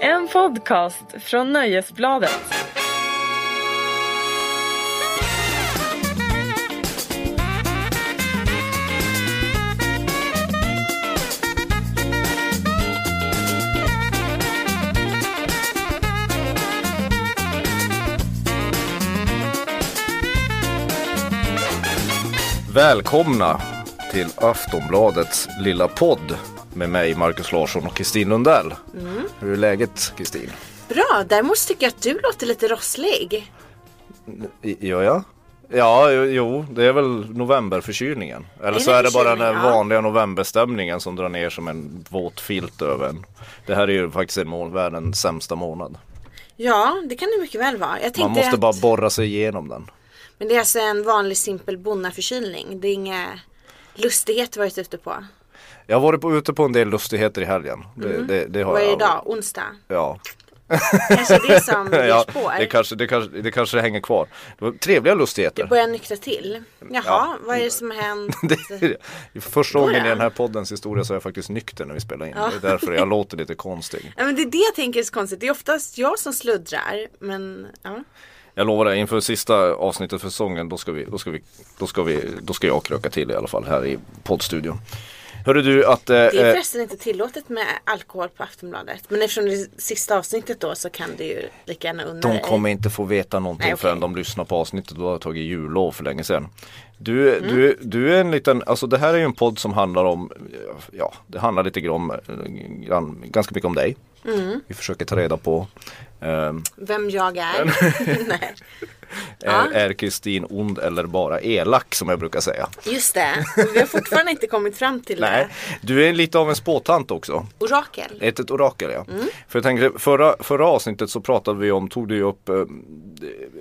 En podcast från Nöjesbladet. Välkomna till Aftonbladets lilla podd med mig Marcus Larsson och Kristin Lundell. Hur är läget Kristin? Bra, däremot tycker jag att du låter lite rosslig. Gör jag? Ja, jo, det är väl novemberförkylningen. Eller så är det bara den vanliga novemberstämningen som drar ner som en våt filt över en. Det här är ju faktiskt en månad, världens sämsta månad. Ja, det kan det mycket väl vara. Man måste att, bara borra sig igenom den. Men det är alltså en vanlig simpel bonnaförkylning. Det är inga lustigheter varit ute på. Jag har varit på, ute på en del lustigheter i helgen. Det, det, det har Vad är idag? Onsdag? Ja, Kanske det som ja på. det, kanske, det, kanske, det kanske hänger kvar. Det var trevliga lustigheter. Det börjar nyktra till. Jaha, Ja. vad är det som har hänt? Det första Går gången i den här poddens historia så är jag faktiskt nykter när vi spelar in. Det är därför jag låter lite konstig. Ja, men det är det jag tänker är så konstigt. Det är oftast jag som sluddrar. Men ja. Jag lovar dig, inför sista avsnittet för säsongen då ska, vi, då, ska vi, då, ska vi, då ska jag kröka till i alla fall här i poddstudion. Hörru du att... Eh, Det är eh, förresten inte tillåtet med alkohol på Aftonbladet. Men eftersom det är sista avsnittet då så kan du ju lika gärna unna de kommer inte få veta någonting Nej, okej. förrän de lyssnar på avsnittet. Då har jag tagit jullov för länge sedan. Du, du, du är en liten, alltså det här är ju en podd som handlar om, ja det handlar lite grann, grann ganska mycket om dig. Vi försöker ta reda på Vem jag är. Är, Kristin ond eller bara elak som jag brukar säga? Just det. Vi har fortfarande inte kommit fram till Nej, det. du är lite av en spåtant också. Orakel. Ett, ett orakel ja. För jag tänker förra, förra avsnittet så pratade vi om, tog du upp eh,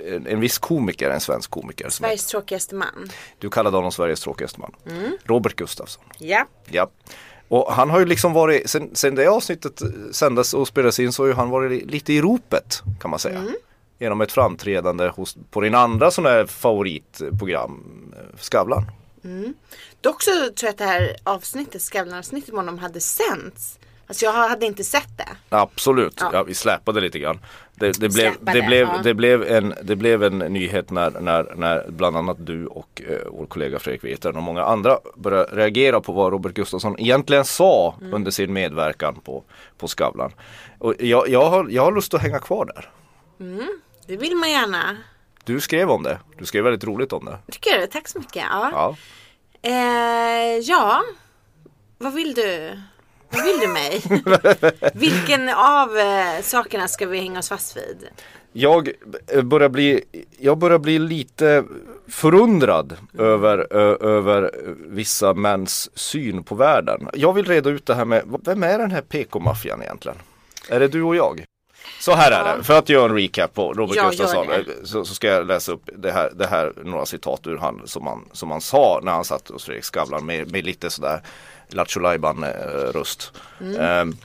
en, en viss komiker, en svensk komiker. Sveriges tråkigaste man. du kallade honom Sveriges tråkigaste man. Robert Gustafsson. Ja. Ja. Och han har ju liksom varit, sen, sen det avsnittet sändes och spelades in så har ju han varit lite i ropet kan man säga. Genom ett framträdande hos, på din andra sån här favoritprogram, eh, Skavlan. Dock så tror jag att det här avsnittet, Skavlan-avsnittet med honom hade sänts. Alltså jag hade inte sett det. Absolut, ja. Ja. vi släpade lite grann. Det, det, blev, Släpade, det, blev, det, blev en, det blev en nyhet när, när, när bland annat du och eh, vår kollega Fredrik Virtanen och många andra började reagera på vad Robert Gustafsson egentligen sa Mm. under sin medverkan på, på Skavlan. Och jag, jag, har, jag har lust att hänga kvar där. Det vill man gärna. Du skrev om det, du skrev väldigt roligt om det. Tycker du? Tack så mycket. Ja. Ja. Eh, ja. Vad vill du? Vad vill du mig? Vilken av eh, sakerna ska vi hänga oss fast vid? Jag eh, börjar bli, jag börjar bli lite förundrad över, ö, över vissa mäns syn på världen. Jag vill reda ut det här med, vem är den här PK-maffian egentligen? Är det du och jag? Så här är det, för att göra en recap på Robert Ja, Gustafsson det. så, så ska jag läsa upp det här, det här några citat ur han som han, som han sa när han satt hos Fredrik Skavlan med, med lite sådär Lattjo lajban eh, röst Mm.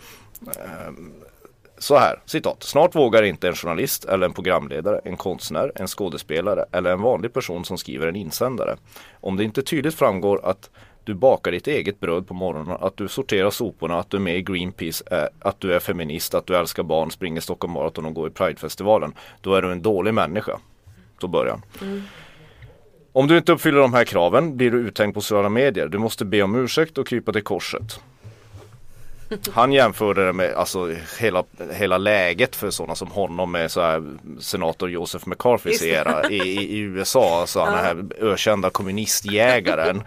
så här, citat. Snart vågar inte en journalist eller en programledare, en konstnär, en skådespelare eller en vanlig person som skriver en insändare. Om det inte tydligt framgår att du bakar ditt eget bröd på morgonen, att du sorterar soporna, att du är med i Greenpeace, eh, att du är feminist, att du älskar barn, springer Stockholm Marathon och går i Pridefestivalen. Då är du en dålig människa. Så börjar han. Mm. Om du inte uppfyller de här kraven blir du uthängd på sociala medier. Du måste be om ursäkt och krypa till korset. Han jämförde det med alltså, hela, hela läget för sådana som honom med så här, senator Joseph McCarthys det. era i, i, USA. Alltså han den här ökända kommunistjägaren.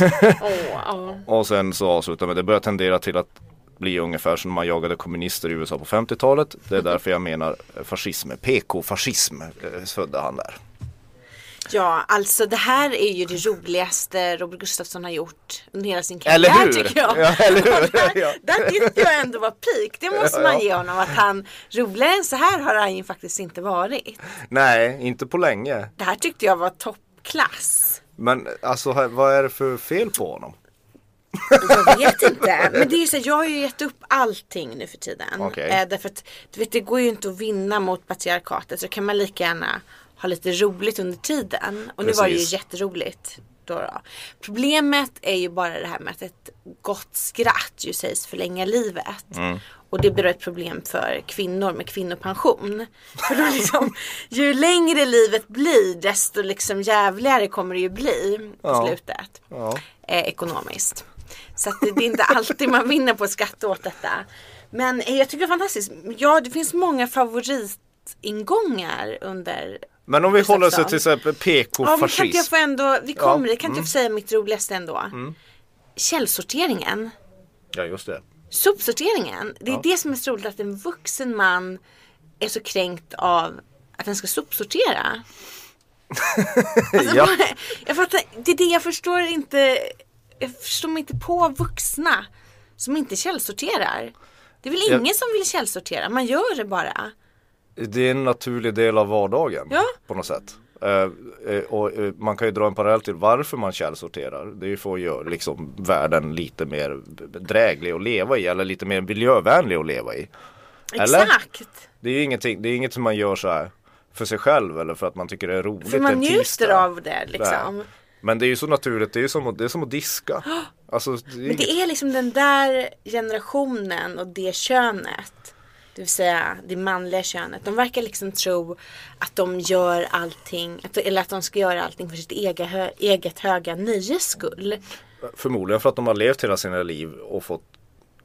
Åh, ja. Och sen så avslutar med det börjar tendera till att bli ungefär som man jagade kommunister i USA på 50-talet. Det är därför jag menar fascism, PK-fascism eh, födde han där. Ja, alltså det här är ju det roligaste Robert Gustafsson har gjort under hela sin karriär Eller hur? tycker jag. Ja, eller hur? Ja. där tyckte jag ändå var peak. Det måste man Ja. ge honom. Att han, roligare än så här har han ju faktiskt inte varit. Nej, inte på länge. Det här tyckte jag var toppklass. Men alltså vad är det för fel på honom? Jag vet inte. Men det är ju så här, jag har ju gett upp allting nu för tiden. Okej. Eh, därför att du vet, det går ju inte att vinna mot patriarkatet. Så kan man lika gärna ha lite roligt under tiden. Och nu var det ju Precis. jätteroligt. Då då. Problemet är ju bara det här med att ett gott skratt ju sägs förlänga livet. Och det blir ett problem för kvinnor med kvinnopension. För då liksom, ju längre livet blir desto liksom jävligare kommer det ju bli på Ja. slutet. Ja. Eh, ekonomiskt. Så att det, det är inte alltid man vinner på att skratta åt detta. Men eh, jag tycker det är fantastiskt. Ja, det finns många favoritingångar under Men om vi håller oss till exempel Ja, kan jag PK-fascism. få ändå, vi kommer Ja, Mm. kan inte jag få säga mitt roligaste ändå? Källsorteringen, Ja just det. sopsorteringen. Det är Ja. det som är så roligt att en vuxen man är så kränkt av att den ska sopsortera. Alltså, Ja. jag fattar, det är det jag förstår inte. Jag förstår mig inte på vuxna som inte källsorterar. Det är väl Jag- ingen som vill källsortera, man gör det bara. Det är en naturlig del av vardagen Ja. på något sätt. Eh, och eh, man kan ju dra en parallell till varför man källsorterar. Det är ju för att göra liksom världen lite mer dräglig att leva i eller lite mer miljövänlig att leva i. Eller? Exakt. Det är ju ingenting, det är inget som man gör så här för sig själv eller för att man tycker det är roligt För man njuter av det liksom. Nej. Men det är ju så naturligt, det är ju som att, det är som att diska. Alltså, det är Men inget, det är liksom den där generationen och det könet. Det vill säga det manliga könet. De verkar liksom tro att de gör allting, att, eller att de ska göra allting för sitt eget, hö, eget höga nöjes skull. Förmodligen för att de har levt hela sina liv och fått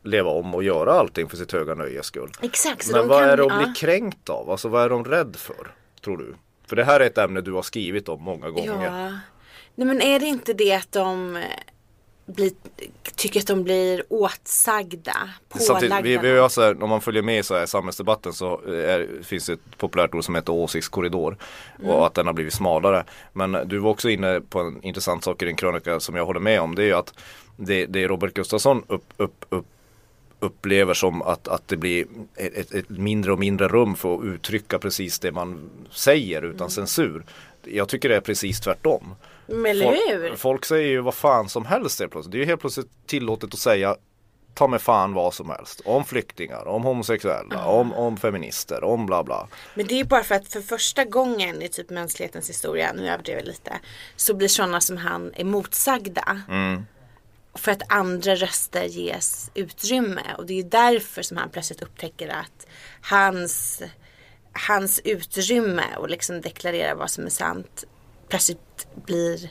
leva om och göra allting för sitt höga nöjes skull. Exakt. Men de vad kan, är att ja. bli kränkt av? Alltså vad är de rädd för? Tror du? För det här är ett ämne du har skrivit om många gånger. Ja. Nej men är det inte det att de eh, blir, tycker att de blir åtsagda, pålagda? vi, vi har så här, om man följer med i så här samhällsdebatten så är, finns det ett populärt ord som heter åsiktskorridor Mm. och att den har blivit smalare. Men du var också inne på en intressant sak i din krönika som jag håller med om. Det är ju att det, det Robert Gustafsson upp, upp, upp, upplever som att, att det blir ett, ett mindre och mindre rum för att uttrycka precis det man säger utan Mm. censur. Jag tycker det är precis tvärtom. Men Folk, folk säger ju vad fan som helst helt plötsligt. Det är ju helt plötsligt tillåtet att säga ta med fan vad som helst. Om flyktingar, om homosexuella, om, om feminister, om bla bla. Men det är ju bara för att för första gången i typ mänsklighetens historia, nu överdriver jag lite, så blir sådana som han är motsagda. För att andra röster ges utrymme. Och det är ju därför som han plötsligt upptäcker att hans, hans utrymme och liksom deklarera vad som är sant plötsligt blir,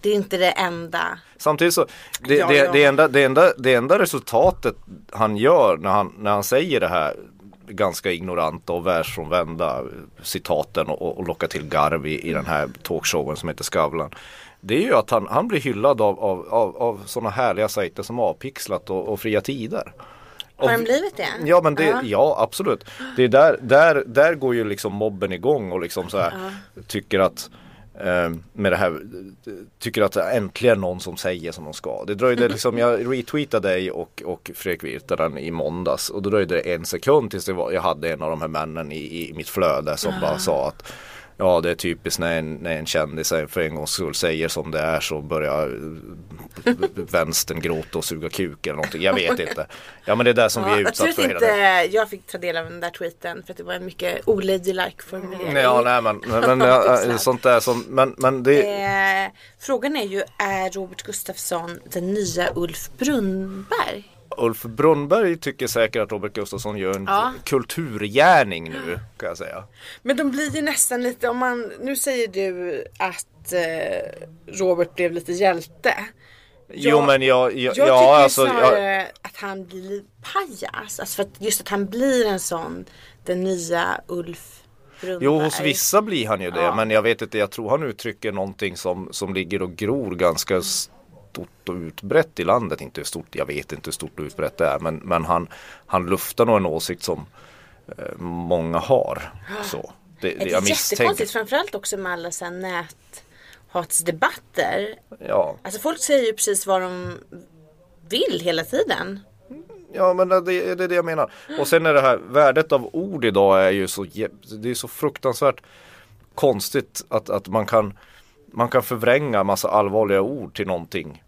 det är inte det enda. Samtidigt så, det, Ja, det, ja. Det, enda, det, enda, det enda resultatet han gör när han, när han säger det här ganska ignoranta och världsfrånvända citaten och, och lockar till garv i, i den här talkshowen som heter Skavlan. Det är ju att han, han blir hyllad av, av, av, av sådana härliga sajter som Avpixlat och, och Fria Tider. Har den blivit det? Ja men det, Ja. ja. absolut. Det är där, där, där går ju liksom mobben igång och liksom så här tycker att eh, med det här, tycker att det är äntligen någon som säger som de ska. Det dröjde liksom, jag retweetade dig och, och Fredrik Virtanen i måndags och då dröjde det en sekund tills det var, jag hade en av de här männen i, i mitt flöde som bara sa att Ja det är typiskt när en, när en kändis för en gångs skull säger som det är så börjar eh, vänstern gråta och suga kuk eller någonting. Jag vet inte. Ja men det är det som vi är jag tror utsatt att för hela tiden. jag fick ta del av den där tweeten för att det var en mycket oladylike formulering. Ja nej men, men, men ja, Pixlat. sånt där som, men, men det, Eh, frågan är ju, är Robert Gustafsson den nya Ulf Brunnberg? Ulf Brunnberg tycker säkert att Robert Gustafsson gör en Ja. kulturgärning nu kan jag säga. Men de blir ju nästan lite, om man, nu säger du att eh, Robert blev lite hjälte. jo men jag, jag, Jag tycker ja alltså snarare jag, att han blir pajas. Alltså för att just att han blir en sån, den nya Ulf Brunnberg. Jo hos vissa blir han ju det Ja. men jag vet inte, jag tror han uttrycker någonting som, som ligger och gror ganska stort och utbrett i landet. Inte hur stort, jag vet inte hur stort och utbrett det är men, men han, han luftar nog en åsikt som eh, många har. Så. Det, det, Det är jättekonstigt framförallt också med alla så här näthatsdebatter. Ja. Alltså folk säger ju precis vad de vill hela tiden. Ja men det, det är det jag menar. Och sen är det här värdet av ord idag är ju så Det är så fruktansvärt konstigt att, att man kan Man kan förvränga massa allvarliga ord till någonting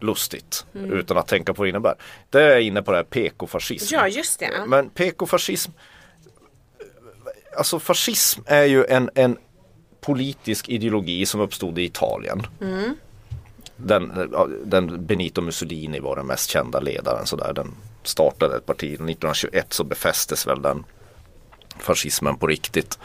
lustigt utan att tänka på vad det innebär. Det är jag inne på det här PK-fascism. Ja just det. Men PK-fascism Alltså fascism är ju en, en politisk ideologi som uppstod i Italien. Den, ja, den Benito Mussolini var den mest kända ledaren. Så där. Den startade ett parti. 1921 så befästes väl den fascismen på riktigt.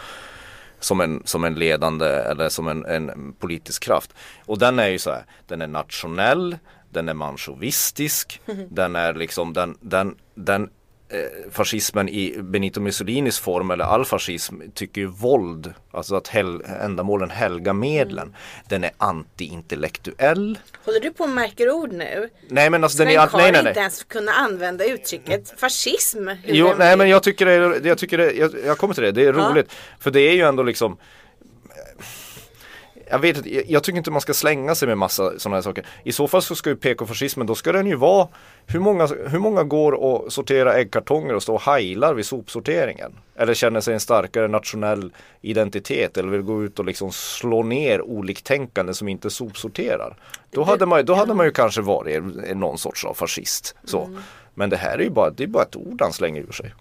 Som en, som en ledande eller som en, en politisk kraft. Och den är ju så här, den är nationell, den är manchovistisk, den är liksom den, den, den eh, fascismen i Benito Mussolinis form eller all fascism tycker ju våld, alltså att hel, ändamålen helga medlen. Den är anti-intellektuell. Håller du på och märker ord nu? Nej men alltså den Sven är, nej nej inte nej. ens kunna använda uttrycket fascism. Jo, den nej men jag tycker det jag tycker det, jag, jag kommer till det, det är Ja. roligt. För det är ju ändå liksom jag vet inte, jag, tycker inte man ska slänga sig med massa sådana här saker. I så fall så ska ju PK-fascismen, då ska den ju vara Hur många, hur många går och sorterar äggkartonger och står och heilar vid sopsorteringen? Eller känner sig en starkare nationell identitet eller vill gå ut och liksom slå ner oliktänkande som inte sopsorterar. Då hade man, då hade man ju kanske varit någon sorts av fascist. Så. Men det här är ju bara, det är bara ett ord han slänger ur sig.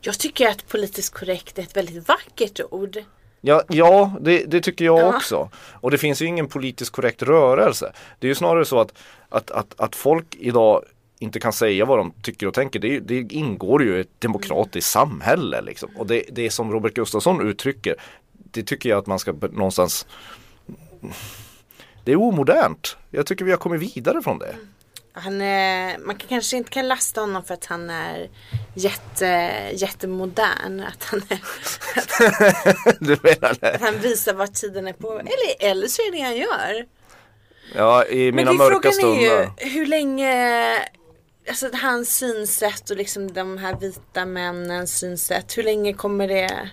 Jag tycker att politiskt korrekt är ett väldigt vackert ord. Ja, ja det, det tycker jag Ja. också. Och det finns ju ingen politiskt korrekt rörelse. Det är ju snarare så att, att, att, att folk idag inte kan säga vad de tycker och tänker. Det, det ingår ju i ett demokratiskt samhälle. Liksom. Och det, det som Robert Gustafsson uttrycker, det tycker jag att man ska någonstans Det är omodernt. Jag tycker vi har kommit vidare från det. Han är, man kan, kanske inte kan lasta honom för att han är jätte, jättemodern. Att han, är, det? att han visar vad tiden är på. Eller, eller så är det det han gör. Ja, i mina Men det, mörka frågan stunder. är ju hur länge Alltså hans synsätt och liksom de här vita männens synsätt. Hur länge kommer det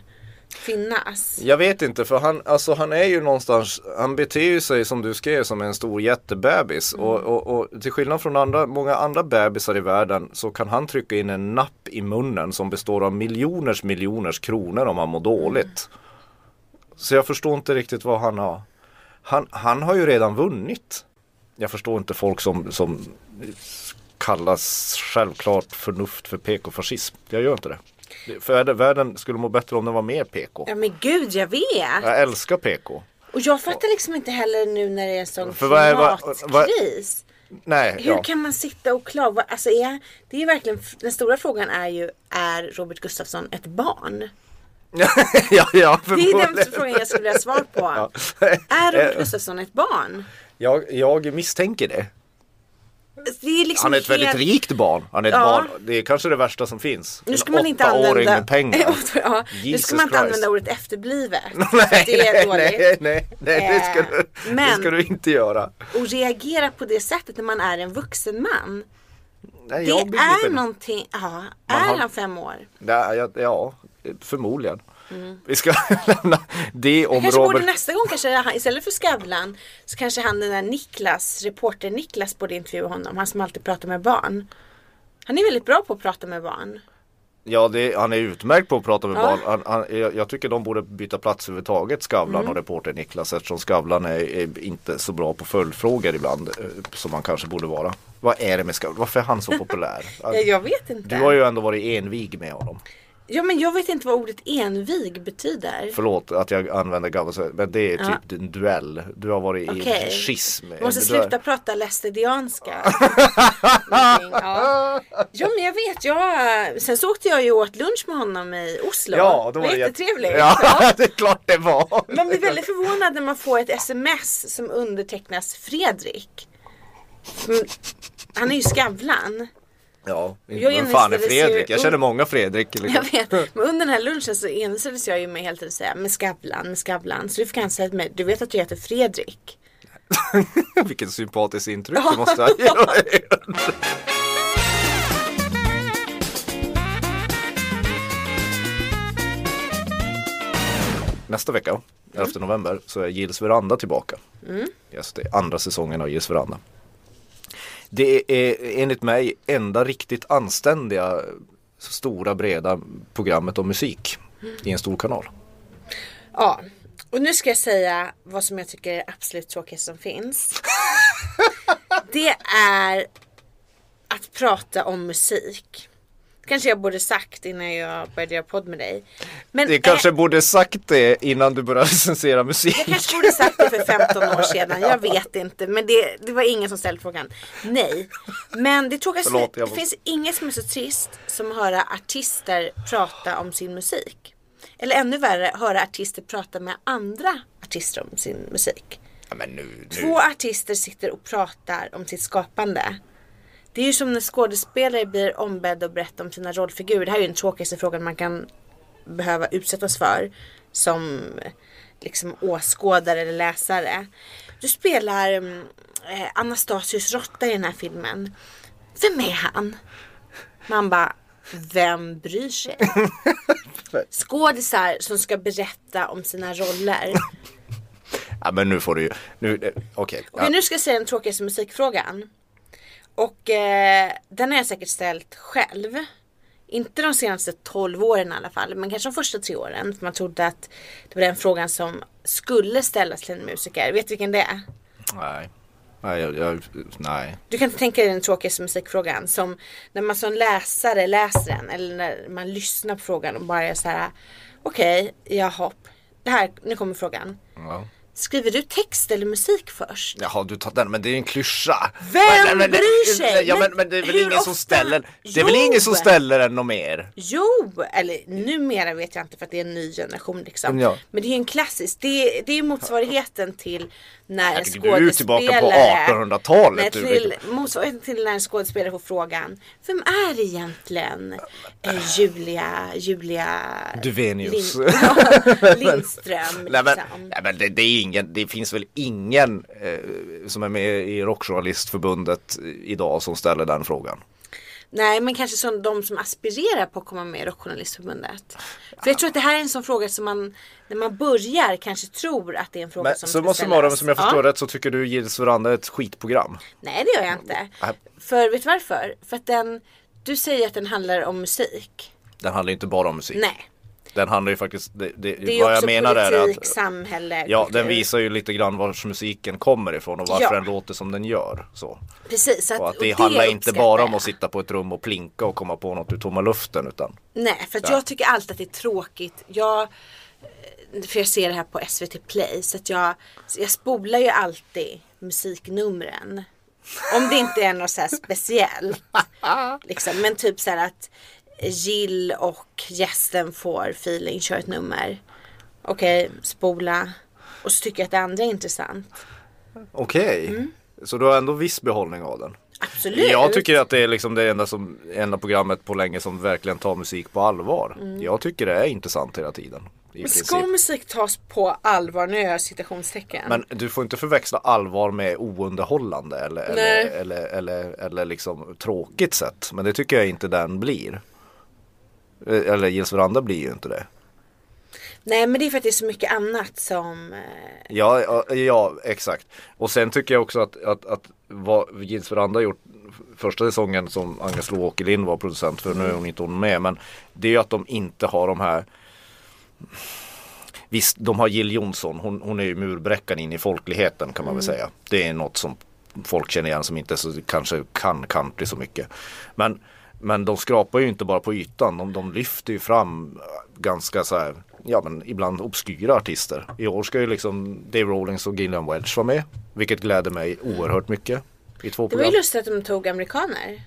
finnas? Jag vet inte för han, alltså han är ju någonstans, han beter ju sig som du skrev som en stor jättebebis och, och, och till skillnad från andra, många andra bebisar i världen så kan han trycka in en napp i munnen som består av miljoners miljoners kronor om han mår dåligt. Så jag förstår inte riktigt vad han har. Han, han har ju redan vunnit. Jag förstår inte folk som, som kallas självklart förnuft för PK-fascism. Jag gör inte det. För världen- skulle må bättre om den var mer PK. Ja men gud jag vet. Jag älskar PK. Och jag fattar liksom inte heller nu när det är en sån För är- vad- vad- klimatkris. Nej, Hur ja. kan man sitta och klaga? Alltså är, det är verkligen, den stora frågan är ju, är Robert Gustafsson ett barn? ja, ja, Det är den frågan jag skulle vilja ha svar på. Ja. Är Robert Eh, Gustafsson ett barn? jag, jag misstänker det. Det är liksom Han är ett helt... väldigt rikt barn. Han är ett Ja. barn. Det är kanske det värsta som finns. Nu En ska man inte använda... med pengar. ja, nu ska man inte Christ. använda ordet efterblivet. nej, det nej, nej, nej, nej, det ska, Eh, du, det men- ska du inte göra. Och reagera på det sättet när man är en vuxen man. Nej, Det är det. någonting, ja. Är har- han fem år? Ja, ja, ja, förmodligen. Vi ska lämna det om Kanske borde Robert. nästa gång, kanske han, istället för Skavlan, så kanske han den där Niklas, reporter Niklas borde intervjua honom. Han som alltid pratar med barn. Han är väldigt bra på att prata med barn. Ja, det, han är utmärkt på att prata med Ja. barn. Han, han, jag, jag tycker de borde byta plats överhuvudtaget, Skavlan Mm. och reporter Niklas. Eftersom Skavlan är, är inte så bra på följdfrågor ibland. eh, Som han kanske borde vara. Vad är det med Skavlan? Varför är han så populär? Ja, jag vet inte. Du har ju ändå varit envig med honom. Ja men jag vet inte vad ordet envig betyder. Förlåt att jag använder Gavas, men det är typ en duell. Du har varit Okej. i schism. Du måste sluta prata lästedianska. Ja. ja men jag vet, jag, sen så åkte jag ju åt lunch med honom i Oslo. Ja, då var det var jättetrevligt. Ja, Ja. det är klart det var. Man blir väldigt förvånad när man får ett sms som undertecknas Fredrik. Mm, Han är ju Skavlan. Ja, Jag vem fan är Fredrik? ju- Jag känner många Fredrik. Liksom. Jag vet. Men under den här lunchen så envisades jag ju med hela tiden säga med Skavlan, med Skavlan. Så du fick han säga till mig, du vet att du heter Fredrik. Vilken sympatisk intryck du måste ha. Nästa vecka, 11 november, så är Gills veranda tillbaka. Yes, det är andra säsongen av Gills veranda. Det är enligt mig enda riktigt anständiga stora breda programmet om musik i en stor kanal. Ja, och nu ska jag säga vad som jag tycker är absolut tråkigaste som finns. Det är att prata om musik. Kanske jag borde sagt innan jag började göra podd med dig. Men Det kanske eh, borde sagt det innan du började recensera musik. jag kanske borde sagt det för 15 år sedan. Jag vet inte. Men det, det var ingen som ställde frågan. Nej. Men det tråkigaste, Förlåt, jag det finns inget som är så trist som att höra artister prata om sin musik. Eller ännu värre, höra artister prata med andra artister om sin musik. Ja, nu, nu. Två artister sitter och pratar om sitt skapande. Det är ju som när skådespelare blir ombedda att berätta om sina rollfigurer. Det här är ju den tråkigaste frågan man kan behöva utsättas för som liksom åskådare eller läsare. Du spelar mm, eh, Anastasius Rotta i den här filmen. Vem är han? Man bara, vem bryr sig? Skådisar som ska berätta om sina roller. Ja, men nu får du ju, nu, eh, okej. Okej, Ja. nu ska jag säga den tråkigaste musikfrågan. Och eh, den har jag säkert ställt själv. Inte de senaste 12 åren i alla fall, men kanske de första tre åren. För man trodde att det var den frågan som skulle ställas till en musiker. Vet du vilken det är? Nej. Nej, jag, jag, nej. Du kan inte tänka dig den tråkigaste musikfrågan som när man som läsare läser den eller när man lyssnar på frågan och bara är så här okej, jaha, det här, nu kommer frågan. Ja. Skriver du text eller musik först? Jaha, du tar den, men det är en klyscha. Vem men, men, bryr sig? Ja, men, Men det är väl ingen som ofta? ställer, det är väl Jo! ingen som ställer den något mer? Jo, eller numera vet jag inte för att det är en ny generation liksom. Ja. Men det är ju en klassisk, det är, det är motsvarigheten till när en Herregud, du är ju tillbaka på skådespelare 1800-talet, Nej, till, motsvarigheten till när en skådespelare får frågan Vem är egentligen eh, Julia, Julia Duvenius. Lin, ja, Lindström Nej men, liksom. nej, men det, det, är ingen, det finns väl ingen eh, som är med i Rockjournalistförbundet idag som ställer den frågan. Nej men kanske som de som aspirerar på att komma med i Rockjournalistförbundet. För jag tror att det här är en sån fråga som man när man börjar kanske tror att det är en fråga Men som summa ska ställas. som jag förstår Ja. rätt så tycker du Gills Veranda är ett skitprogram. Nej det gör jag inte. Nej. För vet du varför? För att den, du säger att den handlar om musik. Den handlar inte bara om musik. Nej. Den handlar ju faktiskt, det, det, Det är vad jag menar politik, är att samhälle, Ja, kultur. den visar ju lite grann var musiken kommer ifrån och varför Ja. den låter som den gör. Så. Precis. Att, Och att det och handlar inte bara om att sitta på ett rum och plinka och komma på något ur tomma luften utan Nej, för jag tycker alltid att det är tråkigt. Jag, eh, för jag ser det här på SVT Play. Så att jag, jag spolar ju alltid musiknumren. Om det inte är något så här speciellt. liksom. Men typ så här att Jill och gästen får feeling, kör ett nummer. Okej, spola. Och så tycker jag att det andra är intressant. Okej. Så du har ändå viss behållning av den? Mm. Absolut. Jag tycker att det är liksom det enda, som, enda programmet på länge som verkligen tar musik på allvar. Jag tycker det är intressant hela tiden. Mm. Men ska musik tas på allvar? Nu gör jag citationstecken. Men du får inte förväxla allvar med ounderhållande eller, eller, eller, eller, eller liksom tråkigt sätt. Men det tycker jag inte den blir. Eh, Eller Gills Veranda blir ju inte det. Nej men det är för att det är så mycket annat som eh, Ja, ja, ja exakt. Och sen tycker jag också att, att, att vad Gills Veranda gjort första säsongen som Agnes Lo Åkerlind var producent för, nu är hon inte hon med, men det är ju att de inte har de här Visst, de har Jill Johnson, hon, hon är ju murbräckan in i folkligheten kan man väl säga. Det är något som folk känner igen som inte så, kanske kan country så mycket. Men, men de skrapar ju inte bara på ytan, de, de lyfter ju fram ganska så här, ja men ibland obskyra artister. I år ska ju liksom Dave Rawlings och Gillian Welch vara med, vilket gläder mig oerhört mycket. I två Det var ju lustigt att de tog amerikaner.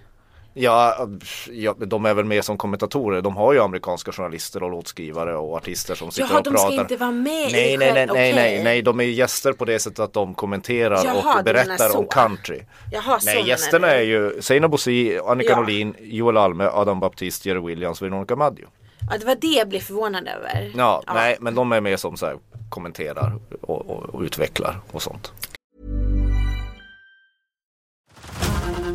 Ja, ja, de är väl med som kommentatorer. De har ju amerikanska journalister och låtskrivare och artister som sitter Jaha, och de pratar. ska inte vara med i nej, nej, nej, nej, nej, nej, de är gäster på det sättet att de kommenterar Jaha, och berättar om country. Jaha, Nej, gästerna är ju Seina Bosi, Annika Ja. Norlin, Joel Alme, Adam Baptiste, Jerry Williams, Veronica Maggio. Ja, det var det jag blev förvånad över. Ja, nej, men de är med som så här kommenterar och, och, och utvecklar och sånt.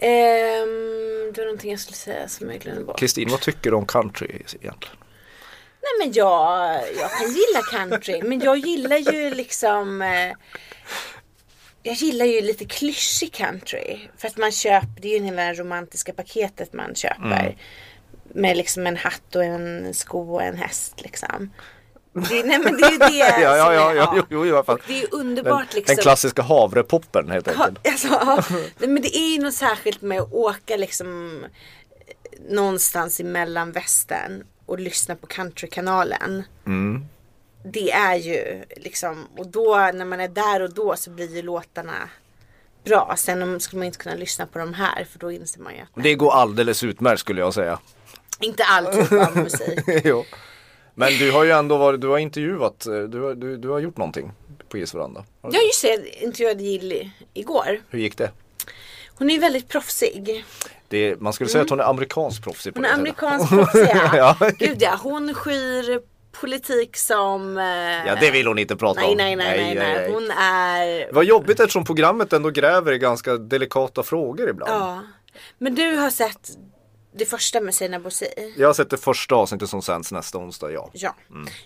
Ehm, det var någonting jag skulle säga som jag glömde bort. Kristin, vad tycker du om country egentligen? Nej men jag, jag kan gilla country. Men jag gillar ju liksom eh, Jag gillar ju lite klyschig country. För att man köper, det är ju hela det romantiska paketet man köper. Med liksom en hatt och en sko och en häst liksom. Det, nej men det är ju det Ja, ja, ja, ja, jo, jo. Och det är ju Den, underbart liksom. den klassiska havrepoppen helt Ha, enkelt. alltså, ja. Nej, men det är ju något särskilt med att åka liksom någonstans i mellanvästern och lyssna på countrykanalen. Mm. Det är ju liksom, och då när man är där och då så blir ju låtarna bra. Sen skulle man inte kunna lyssna på de här för då inser man ju att Det går alldeles utmärkt skulle jag säga. inte all typ av musik. jo. Men du har ju ändå varit, du har intervjuat, eh, du, du, du har gjort någonting på Isveranda. Jag just det, intervjuade Jill igår. Hur gick det? Hon är väldigt proffsig. det man skulle säga att hon är amerikansk proffsig på Hon är amerikansk proffsig ja. Ja. Gud ja, hon skyr politik som... eh, Ja det vill hon inte prata Nej, om. nej, nej, nej, nej. Hon är... Vad jobbigt eftersom programmet ändå gräver i ganska delikata frågor ibland. Ja. Men du har sett det första med Sina Bosi? Jag har sett det första avsnittet som sänds nästa onsdag, ja. Ja.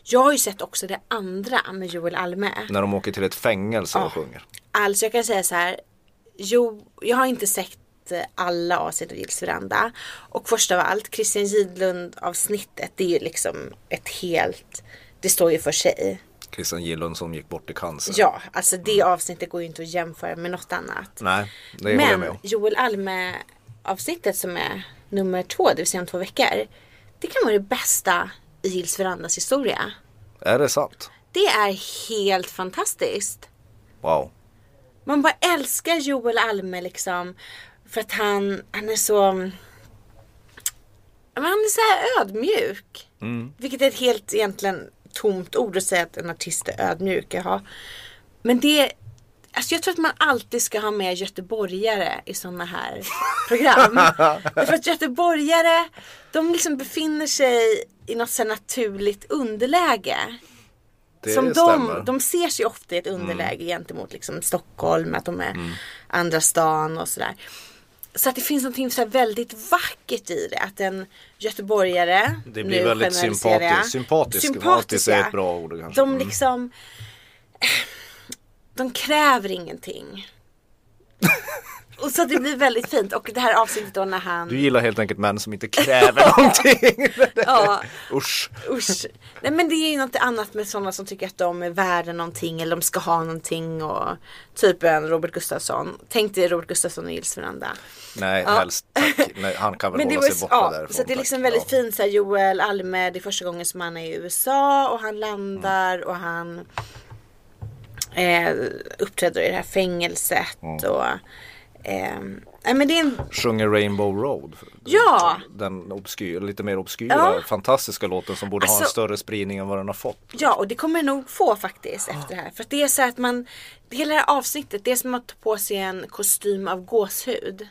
Jag har ju sett också det andra med Joel Alme. När de åker till ett fängelse och sjunger. Alltså jag kan säga så här. Jo, jag har inte sett eh, alla avsnitt av Gills veranda. Och först av allt, Christian Gidlund avsnittet, det är ju liksom ett helt, det står ju för sig. Christian Gillund som gick bort i cancer. Ja, alltså det avsnittet går ju inte att jämföra med något annat. Nej, det håller jag med Men om. Joel Alme avsnittet som är nummer två, det vill säga om två veckor. Det kan vara det bästa i Gills verandas historia. Är det sant? Det är helt fantastiskt. Wow. Man bara älskar Joel Alme liksom. För att han, han är så... Han är så här ödmjuk. Vilket är ett helt egentligen tomt ord att säga att en artist är ödmjuk. Jaha. Men det Alltså jag tror att man alltid ska ha med göteborgare i sådana här program. Därför att göteborgare, de liksom befinner sig i något så naturligt underläge. Det Som stämmer. de, de ser sig ofta i ett underläge gentemot liksom Stockholm, att de är andra stan och sådär. Så att det finns något så väldigt vackert i det. Att en göteborgare, Det blir nu väldigt sympatiskt. Sympatisk. Sympatisk är ett bra ord kanske. De Mm. De kräver ingenting. och så det blir väldigt fint. Och det här avsnittet då när han Du gillar helt enkelt män som inte kräver någonting. Ja, Usch. usch. Nej men det är ju något annat med sådana som tycker att de är värda någonting eller de ska ha någonting och typ en Robert Gustafsson. Tänk dig Robert Gustafsson och Gills Veranda. Nej, Ja. helst tack. Nej, han kan väl Men det hålla var, sig borta ja, därifrån. så det är liksom tack. väldigt fint så här, Joel Alme, det är första gången som han är i USA och han landar och han eh, uppträder i det här fängelset och eh, men det är en Sjunger Rainbow Road. Ja. Den obskyr, lite mer obskyra, Ja. fantastiska låten som borde ha en Alltså- större spridning än vad den har fått. Ja, och det kommer det nog få faktiskt efter det här. För det är så att man, hela det här avsnittet, det är som att ta på sig en kostym av gåshud.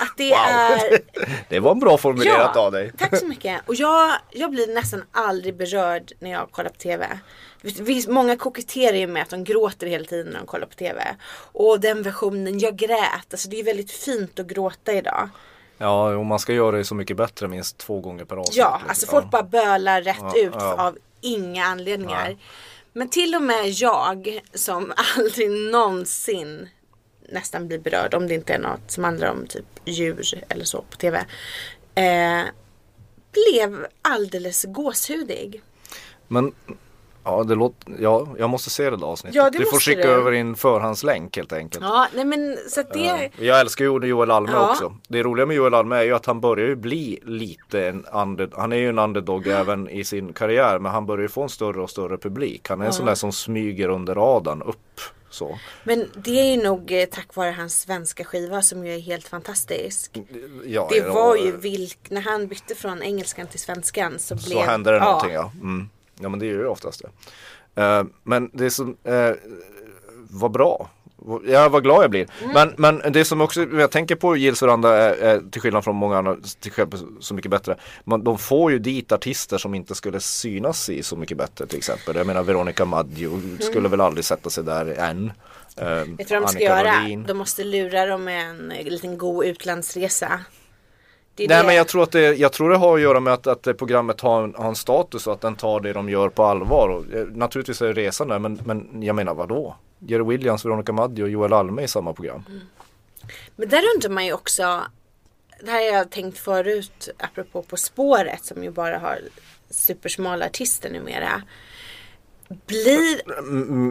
Att det är... Det var en bra formulerat av dig. tack så mycket. Och jag, jag blir nästan aldrig berörd när jag kollar på TV. Visst, Många koketterar ju med att de gråter hela tiden när de kollar på TV. Och den versionen, jag grät. Alltså det är väldigt fint att gråta idag. Ja, och man ska göra det så mycket bättre minst två gånger per avsnitt. Ja, liksom. alltså folk bara bölar rätt Ja, ut ja. av inga anledningar. Nej. Men till och med jag som aldrig någonsin nästan blir berörd om det inte är något som handlar om typ djur eller så på tv. Eh, blev alldeles gåshudig. Men ja, det låter, ja, jag måste se det där avsnittet. Ja, det du får skicka du. över din förhandslänk helt enkelt. Ja, nej men så att det... Jag älskar ju Joel Alme Ja. också. Det roliga med Joel Alme är ju att han börjar ju bli lite en under, han är ju en underdog även i sin karriär men han börjar ju få en större och större publik. Han är en sån där som smyger under radarn upp så. Men det är ju nog eh, tack vare hans svenska skiva som ju är helt fantastisk. Ja, Det ja, var ju vilk, när han bytte från engelskan till svenskan så blev... Så händer det någonting ja. Mm. Ja men det är ju oftast det. Eh, men det som eh, var bra Ja, vad glad jag blir. Men, men det som också, jag tänker på Gills Veranda är, är till skillnad från många andra, till exempel Så Mycket Bättre. Man, de får ju dit artister som inte skulle synas i Så Mycket Bättre till exempel. Jag menar Veronica Maggio skulle väl aldrig sätta sig där än. Um, Vet du vad de ska göra? De måste lura dem med en liten god utlandsresa. Nej det. men jag tror att det, jag tror det har att göra med att, att programmet har en, har en status och att den tar det de gör på allvar. Och, eh, naturligtvis är det resan där men, men jag menar vadå? Jerry Williams, Veronica Maggio och Joel Alme i samma program. Mm. Men där undrar man ju också, det här har jag tänkt förut apropå På spåret som ju bara har supersmala artister numera. Blir...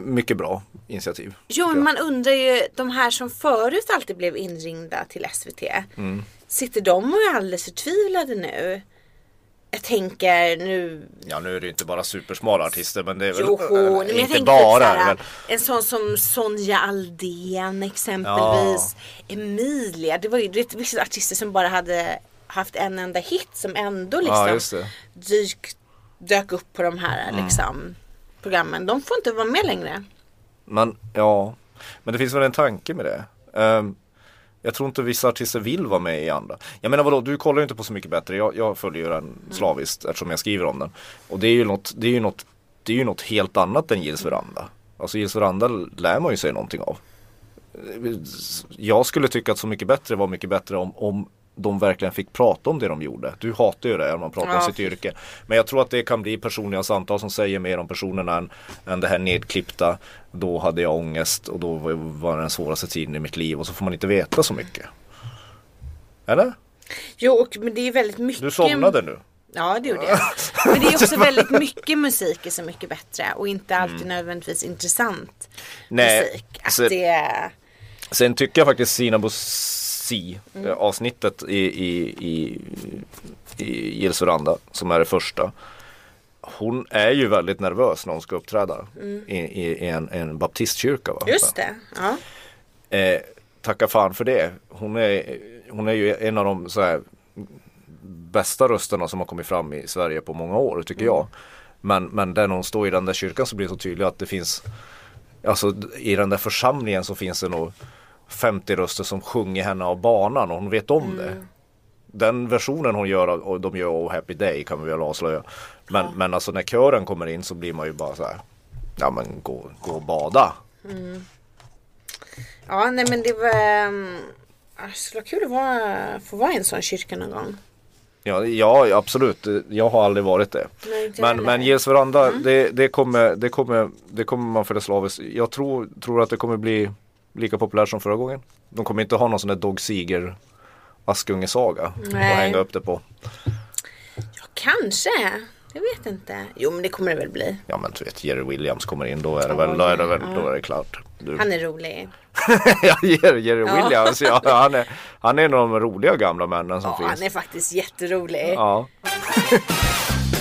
mycket bra initiativ. Jo men man undrar ju, de här som förut alltid blev inringda till SVT. Mm. Sitter de och är alldeles förtvivlade nu? Jag tänker nu Ja nu är det inte bara supersmala artister men det är väl jo, äh, inte bara såhär, En sån som Sonja Aldén exempelvis ja. Emilia Det var ju det vissa artister som bara hade haft en enda hit som ändå liksom ja, dyk, dök upp på de här mm. Programmen. De får inte vara med längre. Men ja, men det finns väl en tanke med det. Um, jag tror inte vissa artister vill vara med i andra. Jag menar vadå, du kollar ju inte på Så Mycket Bättre. Jag, jag följer ju den slaviskt mm. eftersom jag skriver om den. Och det är ju något, det är ju något, det är ju något helt annat än Gills Veranda. Alltså Gills Veranda lär man ju sig någonting av. Jag skulle tycka att Så Mycket Bättre var mycket bättre om, om de verkligen fick prata om det de gjorde. Du hatar ju det när man pratar ja. om sitt yrke. Men jag tror att det kan bli personliga samtal som säger mer om personerna än, än det här nedklippta. Då hade jag ångest och då var det den svåraste tiden i mitt liv och så får man inte veta så mycket. Eller? Jo, och, men det är väldigt mycket. Du somnade nu. Ja det gjorde jag. Men det är också väldigt mycket musik är så mycket bättre och inte alltid mm. nödvändigtvis intressant Nej, musik. Att så, det... Sen tycker jag faktiskt Sinabo Si mm. avsnittet i, i, i, i Gills Veranda som är det första. Hon är ju väldigt nervös när hon ska uppträda mm. i, i, en, en baptistkyrka. Va? Just det. Ja. Eh, tacka fan för det. Hon är, hon är ju en av de så här, bästa rösterna som har kommit fram i Sverige på många år tycker mm. jag. Men, men när hon står i den där kyrkan så blir det så tydligt att det finns Alltså i den där församlingen så finns det nog 50 röster som sjunger henne av banan och hon vet om mm. det. Den versionen hon gör och de gör Oh Happy Day kan vi väl avslöja. Men, ja. men alltså när kören kommer in så blir man ju bara så här. Ja men gå, gå och bada. Mm. Ja nej men det var um, Det skulle vara kul att vara, få vara i en sån kyrka någon gång. Ja, ja absolut, jag har aldrig varit det. Nej, men men Ges Veranda, mm. det, det, kommer, det, kommer, det kommer man följa slaviskt. Jag tror, tror att det kommer bli lika populärt som förra gången. De kommer inte ha någon sån där Dog Seger Askungesaga att hänga upp det på. Ja, kanske. Jag vet inte. Jo men det kommer det väl bli. Ja men du vet Jerry Williams kommer in då är det oh, väl, då är det, väl, ja. då är det klart. Du. Han är rolig. ja Jerry, Jerry Williams, ja, han, är, han är en av de roliga gamla männen som ja, finns. han är faktiskt jätterolig. Ja.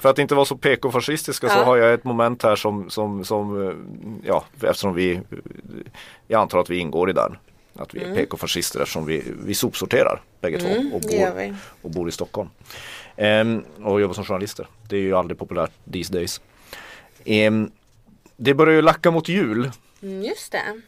För att inte vara så PK-fascistiska ja. så har jag ett moment här som, som, som eh, ja, eftersom vi, jag antar att vi ingår i den. Att vi är mm. PK-fascister eftersom vi, vi sopsorterar bägge mm, två och bor, och bor i Stockholm. Ehm, och jobbar som journalister. Det är ju aldrig populärt these days. Ehm, det börjar ju lacka mot jul. Mm, just det.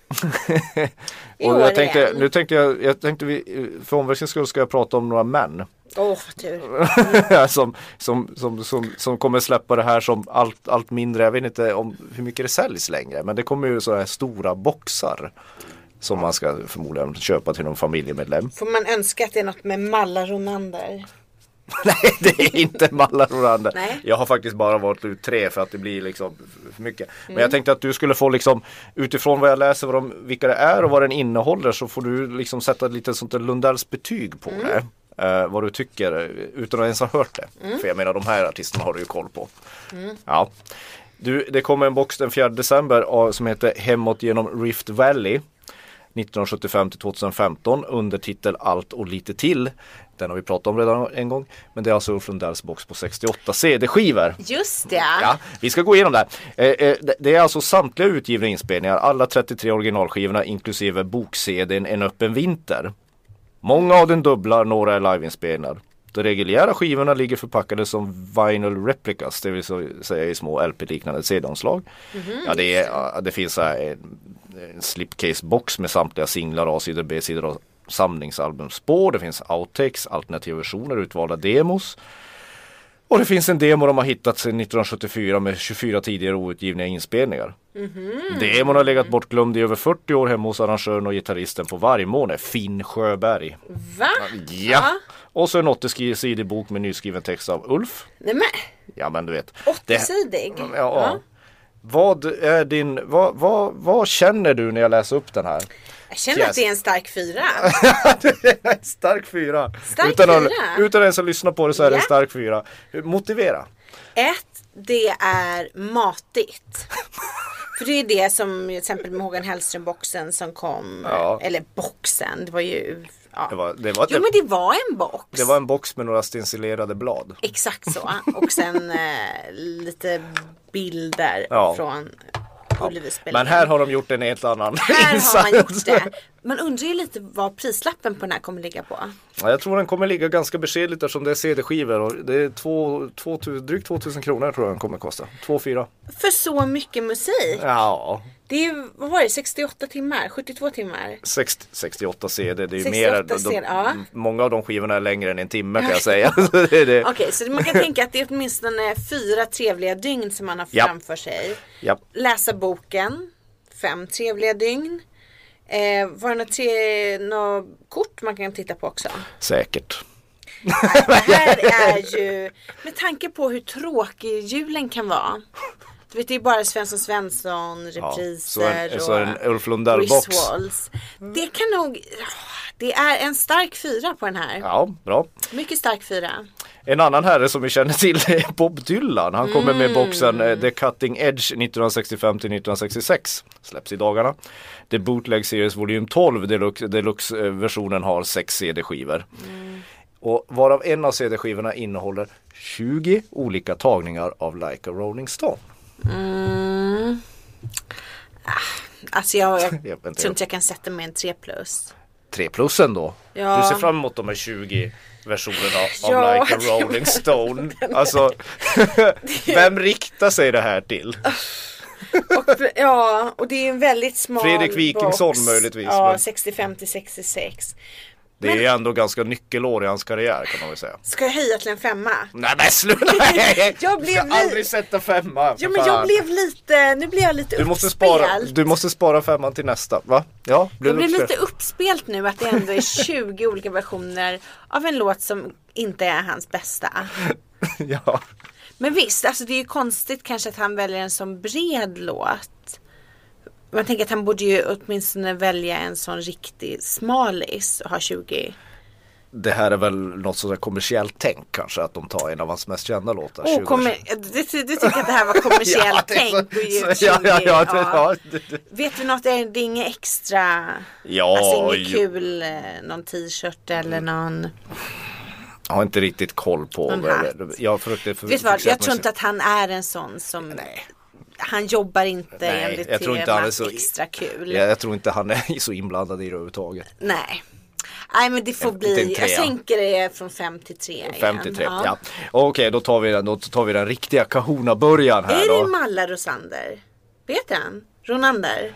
och jag tänkte, nu tänkte jag, jag tänkte vi, för omväxlings skull ska jag prata om några män. Åh, oh, tur. som, som, som, som, som kommer släppa det här som allt, allt mindre. Jag vet inte om hur mycket det säljs längre. Men det kommer ju så här stora boxar. Som man ska förmodligen köpa till någon familjemedlem. Får man önska att det är något med Malla Ronander? Nej det är inte Malla Ronander. Jag har faktiskt bara valt ut tre för att det blir liksom för mycket. Men jag mm. tänkte att du skulle få liksom utifrån vad jag läser vad de, vilka det är och vad den innehåller så får du liksom sätta lite sånt där Lundells betyg på mm. det. Uh, vad du tycker utan att ens ha hört det. Mm. För jag menar de här artisterna har du ju koll på. Mm. Ja. Du, det kommer en box den 4 december som heter Hemåt genom Rift Valley. 1975 till 2015 under titel Allt och lite till. Den har vi pratat om redan en gång. Men det är alltså Ulf Lundells box på 68 CD-skivor. Just det. Ja, vi ska gå igenom det. Eh, eh, det är alltså samtliga utgivna inspelningar, alla 33 originalskivorna inklusive bok-CDn En öppen vinter. Många av den dubblar, några är liveinspelningar. De reguljära skivorna ligger förpackade som vinyl replicas, det vill säga i små LP-liknande CD-omslag. Ja, det, är, ja, det finns så här en, en slipcase box med samtliga singlar, A-sidor, B-sidor och samlingsalbumspår. Det finns outtakes, alternativa versioner, utvalda demos. Och det finns en demo de har hittat sedan 1974 med 24 tidigare outgivna inspelningar. Demon har legat bortglömd i över 40 år hemma hos arrangören och gitarristen på Vargmåne, Finn Sjöberg. Va? Ja! Och så en 80-sidig bok med nyskriven text av Ulf. Nej men, Ja men du vet. Det- 80-sidig? Ja, ja. Vad är din, vad, vad, vad känner du när jag läser upp den här? Jag känner Yes. att det är en stark fyra. En stark fyra. Stark utan, Att, fyra? utan ens att lyssna på det så är det en stark fyra. Motivera. Ett, det är matigt. För det är det som till exempel med Håkan Hellström-boxen som kom. Ja. Eller boxen, det var ju... Ja. Det var, det var, Jo men det var en box. det var en box med några stencilerade blad. Exakt så. Och sen eh, lite bilder Ja. från Ullevi-spelningen. Men här har de gjort en helt annan Här har insats. man gjort det. Man undrar ju lite vad prislappen på den här kommer ligga på. Ja, jag tror den kommer ligga ganska beskedligt eftersom det är CD-skivor och det är två, två, drygt 2000 kronor tror jag den kommer kosta. 2-4. För så mycket musik. Ja, Det är vad var det, 68 timmar? 72 timmar? 60, 68 CD. Det är ju 68 mer, de, CD, ja. Många av de skivorna är längre än en timme kan jag säga. Okej, så man kan tänka att det är åtminstone fyra trevliga dygn som man har Ja. framför sig. Ja. Läsa boken, fem trevliga dygn. Eh, var det några, tre, några kort man kan titta på också? Säkert. Det här är ju, med tanke på hur tråkig julen kan vara. Du vet det är bara Svensson Svensson, repriser så en- så en och Ulf Lundell-box. Det kan nog, det är en stark fyra på den här. Ja, bra. Mycket stark fyra. En annan herre som vi känner till är Bob Dylan. Han kommer med boxen eh, The Cutting Edge 1965 till 1966. Släpps i dagarna. The Bootleg Series Volym 12 Deluxe- Deluxe-versionen har sex CD-skivor. Och varav en av CD-skivorna innehåller 20 olika tagningar av Like a Rolling Stone. Alltså jag, jag, Jag tror inte jag kan sätta mig en 3 plus. 3 plussen då. Ja. Du ser fram emot de här 20 versionerna av Ja, Like a Rolling Stone. Alltså, vem riktar sig det här till? Och, ja, och det är en väldigt smal Fredrik Wikingsson box. möjligtvis, Ja, men- 65 till 66. Det är ändå ganska nyckelår i hans karriär kan man väl säga. Ska jag höja till en femma? Nej men sluta! Nej! Jag blev ska li- aldrig sätta femma. Ja men jag blev lite, nu blev jag lite du måste, uppspelt. spara, du måste spara femman till nästa. Va? Ja, Jag blev lite uppspelt nu att det ändå är 20 olika versioner av en låt som inte är hans bästa. Ja. Men visst, alltså det är ju konstigt kanske att han väljer en sån bred låt. Man tänker att han borde ju åtminstone välja en sån riktig smalis och ha 20. Det här är väl något sådär kommersiellt tänk kanske att de tar en av hans mest kända låtar. Oh, 20 kommer, du, du tycker att det här var kommersiellt är så- tänk? ut så- ja, ja, 20, ja, det- ja, Vet du något, är det inget extra? Ja, alltså inget kul, eh, någon t-shirt eller någon. Jag har inte riktigt koll på. Jag, vad, fokuserat jag på tror inte att han är en sån som Nej. Han jobbar inte Nej, enligt jag tror inte han är så- extra kul. Jag, jag tror inte han är så inblandad i det överhuvudtaget. Nej. Nej men det får en bli, jag sänker det från 5 till 3 igen. 53, ja. Okej, då tar vi den, då tar vi den riktiga Kahuna-början här Är då. det Malla Rosander? Vet han? Ronander?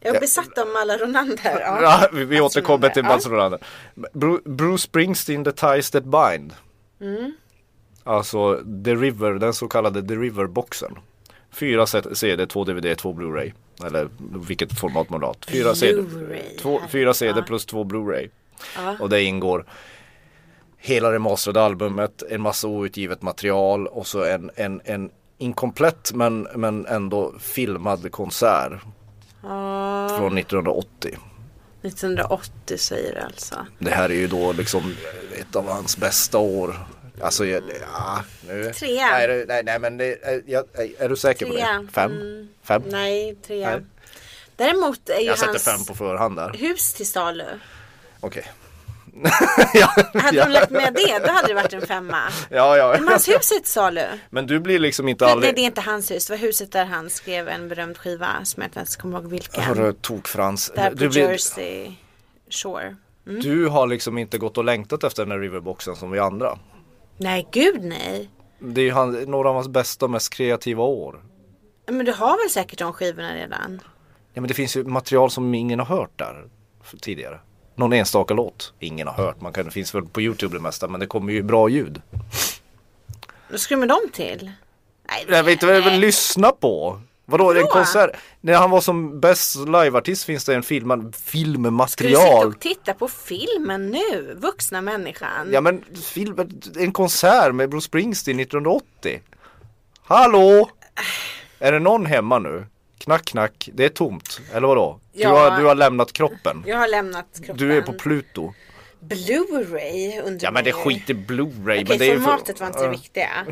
Jag är besatt av Malla Ronander. Ja. Ja, vi, vi återkommer till. Mats Ronander. Bru- Bruce Springsteen, The Ties That Bind. Mm. Alltså The River, den så kallade The River-boxen. Fyra CD, två DVD, två Blu-ray. Eller vilket format man har. Fyra CD, två, fyra CD plus två Blu-ray. Ja. Och det ingår hela det masterade albumet, en massa outgivet material och så en, en, en inkomplett men, men ändå filmad konsert Ja, från 1980. 1980 säger du alltså. Det här är ju då liksom ett av hans bästa år. Alltså, jag- ja, nu. Trea. Nej, nej, nej men det, är, jag, är du säker på Trea. det? Fem? Mm. Fem? Nej, tre. Nej. Däremot är ju Jag sätter hans fem på förhand där. hus till salu. Okej. ja, Hade ja, de lagt med det, då hade det varit en femma. ja, ja. Men hans hus är till salu. Men du blir liksom inte Nej, aldrig... det är inte hans hus. Det var huset där han skrev en berömd skiva som jag inte ens kommer ihåg vilken. Hörru, tok Frans. Där på Du blir... Jersey Shore. Du har liksom inte gått och längtat efter den här riverboxen som vi andra. Nej, gud nej. Det är ju han, några av hans bästa och mest kreativa år. Men du har väl säkert de skivorna redan? Ja men det finns ju material som ingen har hört där tidigare. Någon enstaka låt ingen har hört. Man kan, det finns väl på Youtube det mesta men det kommer ju bra ljud. Vad med dem till? Nej, Jag vet inte vad jag vill lyssna på. Vadå, en Vadå? konsert? När han var som bäst liveartist finns det en film, Ska du filmmaterial. och titta på filmen nu? Vuxna människan. Ja men film, en konsert med Bruce Springsteen 1980. Hallå! Är det någon hemma nu? Knack knack, det är tomt. Eller vadå? Du, Ja. har, du har lämnat kroppen. Jag har lämnat kroppen. Du är på Pluto. Blu-ray undrar Ja men det skiter Blu-ray. Okej, är ju för- formatet var inte det viktiga.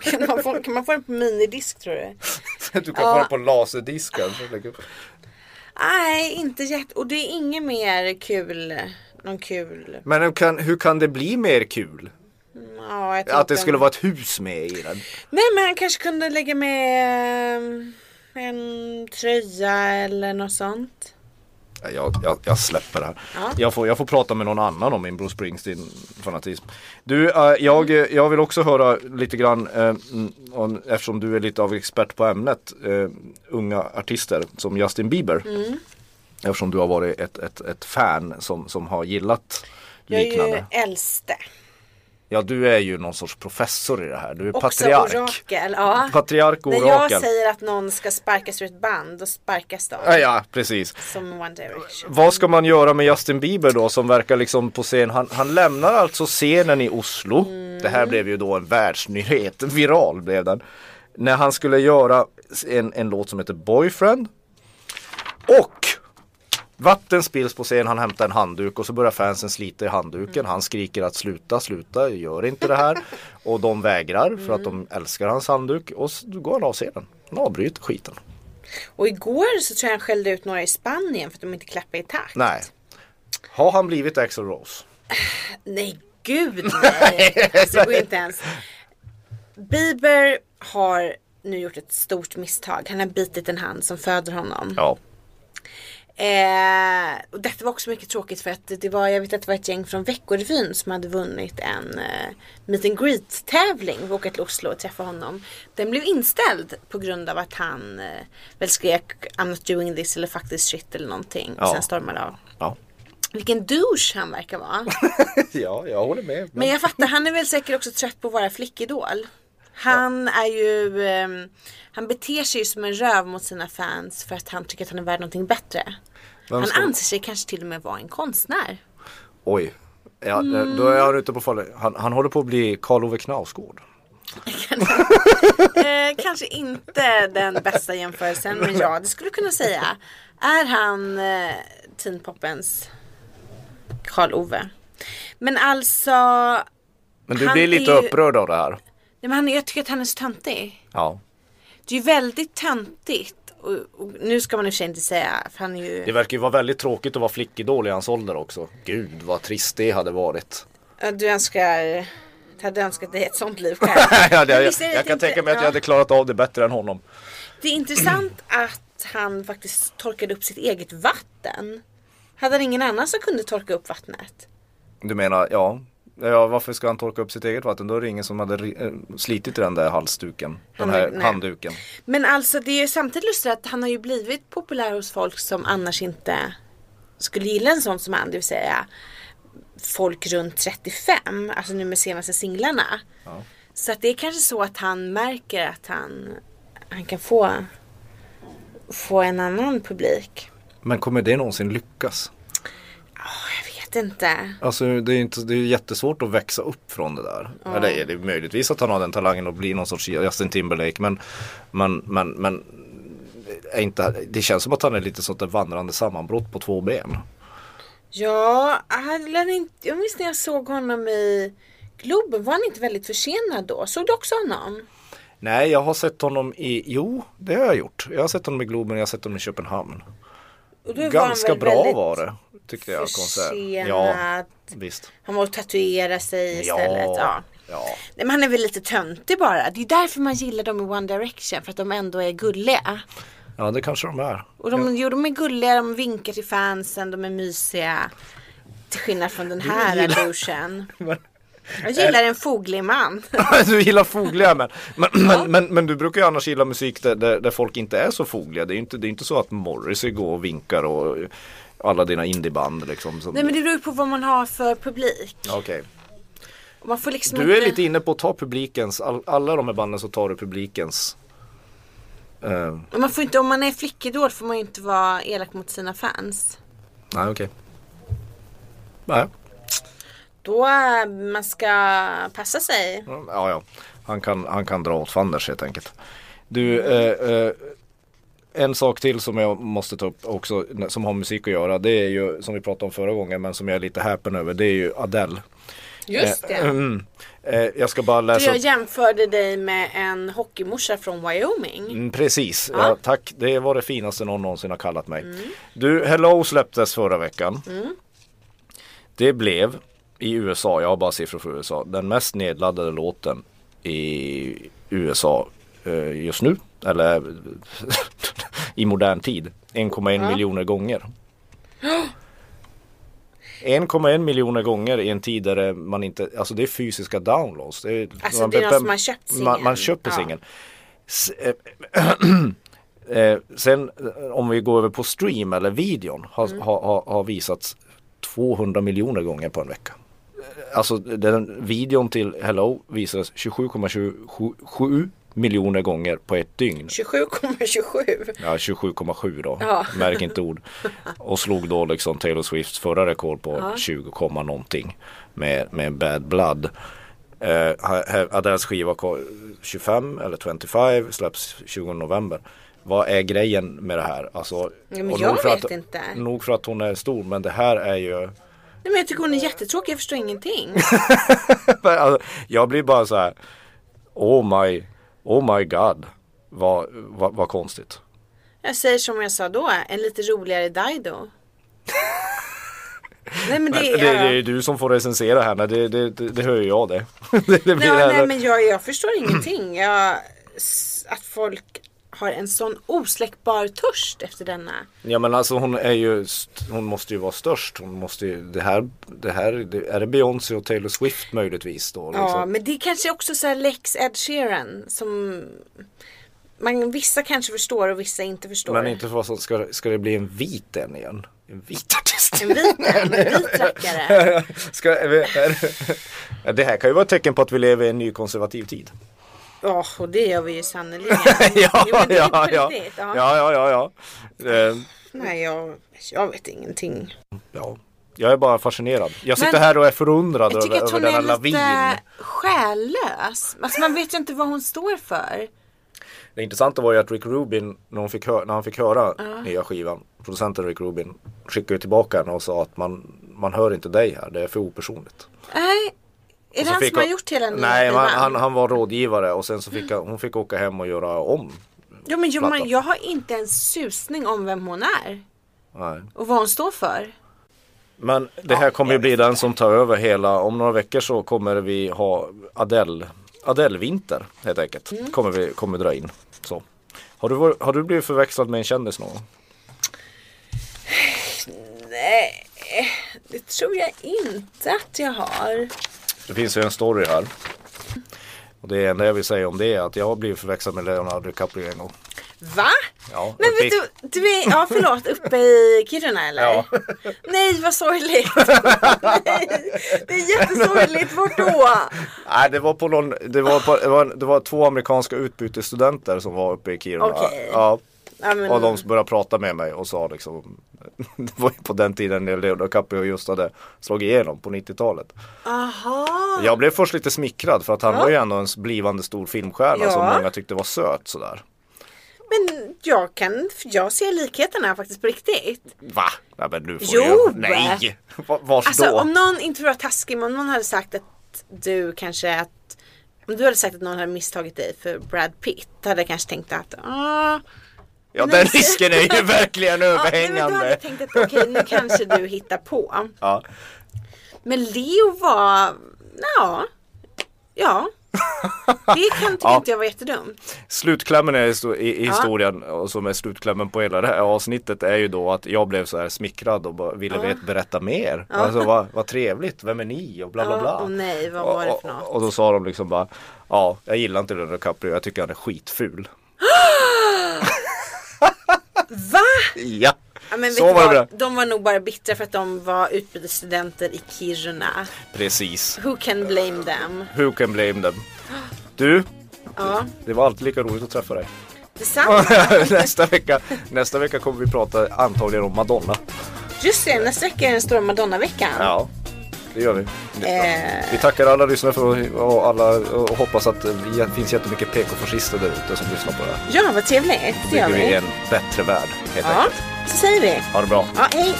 kan, man få, kan man få den på minidisk tror du? Du kan få det på laserdisken. Nej, inte jätte... Och det är inget mer kul. Någon kul... Men hur kan, hur kan det bli mer kul? Ja, Att det skulle vara ett hus med i den? Nej, men han kanske kunde lägga med eh, en tröja eller något sånt. Ja, Jag, jag, jag släpper det här. Ja. Jag, får, jag får prata med någon annan om min Bruce Springsteen-fanatism. Du, eh, jag, jag vill också höra lite grann, eh, mm, om, eftersom du är lite av expert på ämnet, eh, unga artister som Justin Bieber. Mm. Eftersom du har varit ett, ett, ett fan som, som har gillat Jag är liknande. ju äldste. Ja, du är ju någon sorts professor i det här. Du är Också patriark. orakel. Ja. Patriark och När jag orakel. säger att någon ska sparkas ur ett band, då sparkas de. Ja, ja, precis. Som One Direction. Vad ska man göra med Justin Bieber då som verkar liksom på scen? Han, han lämnar alltså scenen i Oslo. Det här blev ju då en världsnyhet, viral blev den. När han skulle göra en, en låt som heter Boyfriend. Och vatten spills på scen, han hämtar en handduk och så börjar fansen slita i handduken. Han skriker att sluta, sluta, gör inte det här. Och de vägrar för att de älskar hans handduk och så går han av scenen. Han avbryter skiten. Och igår så tror jag han skällde ut några i Spanien för att de inte klappar i takt. Nej. Har han blivit Axl Rose? Nej, gud nej. Alltså, det går inte ens. Bieber har nu gjort ett stort misstag. Han har bitit en hand som föder honom. Ja. Eh, och detta var också mycket tråkigt för att det var, jag vet att det var ett gäng från Veckorevyn som hade vunnit en eh, meet and greet tävling och åkat till Oslo och träffa honom. Den blev inställd på grund av att han eh, väl skrek I'm not doing this eller faktiskt shit eller någonting. Och Ja. sen stormade av. Ja. Vilken douche han verkar vara. ja, jag håller med. Men jag fattar, han är väl säkert också trött på att vara flickidol. Han är ju, ehm, han beter sig ju som en röv mot sina fans för att han tycker att han är värd någonting bättre. Vem Han ska- anser sig kanske till och med vara en konstnär. Oj. Ja, Mm. Då är han ute på farlig. Han, han håller på att bli Karl Ove Knausgård. Eh, kanske inte den bästa jämförelsen, men ja, det skulle jag kunna säga. Är han eh, teen popens Karl Ove? Men alltså, Men du Han blir är lite ju- upprörd av det här. Nej, men han, jag tycker att han är så töntig. Ja. Det är ju väldigt töntigt. Och, och nu ska man i och för sig inte säga, för han är ju... Det verkar ju vara väldigt tråkigt att vara flickidol i hans ålder också. Gud vad trist det hade varit. Du önskar, hade önskat dig ett sånt liv själv. ja, det, jag, det jag kan inte- tänka mig att ja. jag hade klarat av det bättre än honom. Det är intressant att han faktiskt torkade upp sitt eget vatten. Hade han ingen annan som kunde torka upp vattnet? Du menar, ja. Ja, varför ska han torka upp sitt eget vatten? Då är det ingen som hade eh, slitit i den där halsduken. Den här nej. handduken. Men alltså det är samtidigt lustigt att han har ju blivit populär hos folk som annars inte skulle gilla en sån som han. Det vill säga folk runt 35. Alltså nu med senaste singlarna. Så att det är kanske så att han märker att han, han kan få, få en annan publik. Men kommer det någonsin lyckas? Vet inte. Alltså det är, inte, det är jättesvårt att växa upp från det där. Eller det är möjligtvis att han har den talangen att bli någon sorts Justin Timberlake. Men, men, men, men är inte, det känns som att han är lite sånt där vandrande sammanbrott på två ben. Ja, han lär inte, jag minns när jag såg honom i Globen. Var han inte väldigt försenad då? Såg du också honom? Nej, jag har sett honom i, jo det har jag gjort. Jag har sett honom i Globen och jag har sett honom i Köpenhamn. Och då var han Ganska bra var det. Tyckte jag konsert. Ja, visst. Han var och tatuera sig istället. Ja. Ja, ja. Nej, men han är väl lite töntig bara. Det är därför man gillar dem i One Direction. För att de ändå är gulliga. ja, det kanske de är. Och de, jo, de är gulliga, de vinkar till fansen, de är mysiga. Till skillnad från den här douchen. Jag gillar en foglig man. du gillar fogliga män. Men, men, men, men du brukar ju annars gilla musik där, där, där folk inte är så fogliga. Det är ju inte, det är inte så att Morrissey går och vinkar och alla dina indieband liksom. Som, Nej men det beror ju på vad man har för publik. Okej. Får liksom Du är inte... lite inne på att ta publikens, all, alla de här banden så tar du publikens. Och Man får inte, om man är flickidol får man ju inte vara elak mot sina fans. nej okej. Nej, Då äh, man ska passa sig. ja ja. Han kan, han kan dra åt fanders helt enkelt. Du, eh, eh, en sak till som jag måste ta upp också som har musik att göra. Det är ju som vi pratade om förra gången men som jag är lite häpen över. Det är ju Adele. Just det. Eh, mm. Eh, jag ska bara Du, läsa jag upp. jämförde dig med en hockeymorsa från Wyoming. Mm, precis, Ja. ja, tack. Det var det finaste någon någonsin har kallat mig. Mm. Du, Hello släpptes förra veckan. Det blev i USA, jag har bara siffror för USA, den mest nedladdade låten i USA eh, just nu. Eller i modern tid. 1,1 miljoner gånger. 1,1 miljoner gånger i en tid där man inte, alltså det är fysiska downloads. Det är, Alltså, det är någon som har köpt singeln. Man, man köper Ja. singeln. Eh, eh, sen om vi går över på stream eller videon har, Mm. har, har, har visats 200 miljoner gånger på en vecka. Alltså den videon till Hello visades 27,27 miljoner gånger på ett dygn. 27,27. Ja 27,7 då. Ja. Märk inte ord. Och slog då liksom Taylor Swifts förra rekord på 20, komma någonting. Med, med Bad Blood. Eh, Adeles skiva ko- 25 eller 25 släpps 20 november. Vad är grejen med det här? Alltså, men och jag vet att, inte. Nog för att hon är stor men det här är ju Nej, men jag tycker hon är jättetråkig, jag förstår ingenting. alltså, Jag blir bara så här Oh my, oh my god Vad, vad, vad konstigt Jag säger som jag sa då, en lite roligare Dido. Nej men det Det, är... det är du som får recensera här, det, det, det, det hör jag det. det, det det här- nej men jag, jag förstår ingenting. Jag, att folk har en sån osläckbar törst efter denna. Ja men alltså hon är ju, hon måste ju vara störst. Hon måste ju, det här, det här, det, är det Beyoncé och Taylor Swift möjligtvis då? Liksom? Ja men det är kanske också så här Lex Ed Sheeran som man, vissa kanske förstår och vissa inte förstår. Men inte för att ska, ska det bli en vit en igen? En vit artist? En vit en, vit rackare. ska, är vi, är, det här kan ju vara ett tecken på att vi lever i en ny konservativ tid. Ja och det gör vi ju sannerligen. ja, Jo, det ja, ja, ja, ja. ja, ja, ja. Eh, Nej jag, jag vet ingenting. ja. Jag är bara fascinerad. Jag sitter Men- här och är förundrad Jag tycker över, att över hon denna är lavin. lite själlös. Alltså man vet ju inte vad hon står för. Det intressanta var ju att Rick Rubin, när, hon fick när han fick höra nya skivan, producenten Rick Rubin skickade tillbaka henne och sa att man, man hör inte dig här, det är för opersonligt. Nej. Är det han som har gjort hela Nej, man, han, han var rådgivare och sen så fick han, hon fick åka hem och göra om. Jo men jo, man, jag har inte en susning om vem hon är. Nej. Och vad hon står för. Men det här kommer ju bli den som tar över hela, om några veckor så kommer vi ha Adele, Adele-vinter helt enkelt. Mm. Kommer vi kommer dra in. Så. Har, du, har du blivit förväxlad med en kändis någon? Nej, det tror jag inte att jag har. Det finns ju en story här. Och det enda jag vill säga om det är att jag har blivit förväxlad med Leonardo DiCaprio en gång. Va? Ja, Men vet du, du är, ja förlåt, uppe i Kiruna eller? Ja. Nej vad sorgligt. Nej, det är jättesorgligt, vart då? Nej, det var på någon, det var, på, det var, det var två amerikanska utbytesstudenter som var uppe i Kiruna. Okej. Ja, Ja, men, och de började prata med mig och sa liksom Det var ju på den tiden när Leonardo DiCaprio just hade slagit igenom på 90-talet. Aha. Jag blev först lite smickrad för att han Ja. var ju ändå en blivande stor filmstjärna Ja. som många tyckte var söt sådär. Men jag kan, jag ser likheterna faktiskt på riktigt. Va? Nej men nu får Jo! du Nej! Va- Vars Alltså då? om någon, inte för att vara taskig, men om någon hade sagt att du kanske att om du hade sagt att någon hade misstagit dig för Brad Pitt hade jag kanske tänkt att ah, Ja Nej, den risken är ju verkligen ja, nej, men då överhängande. tänkt att okej nu kanske du hittar på. Ja. Men Leo var, ja, ja, Det kan Ja. inte jag var jättedumt. Slutklämmen är i, historien och som är slutklämmen på hela det här avsnittet är ju då att jag blev så här smickrad och ville vet, berätta mer. Alltså vad, vad trevligt, vem är ni och bla bla bla. Ja, och nej, vad var det för och, något? och, och då sa de liksom bara Ja, jag gillar inte Leonardo DiCaprio, jag tycker han är skitful. Va? Ja, Ja, men så var det bra. De var nog bara bittra för att de var utbytesstudenter i Kiruna. Precis. Who can blame them? Who can blame them? Du, Ja, det var alltid lika roligt att träffa dig. detsamma. nästa, vecka, nästa vecka kommer vi prata antagligen om Madonna. Just det, nästa vecka är den stora Madonna-veckan. Ja, det gör vi. Eh. Vi tackar alla lyssnare för och alla och hoppas att det finns jättemycket PK-fascister där ute som lyssnar på det här. Ja, vad trevligt. Det Bygger gör vi vi. en bättre värld helt Ja, enkelt. så säger vi. Ha det bra. Ja, hej.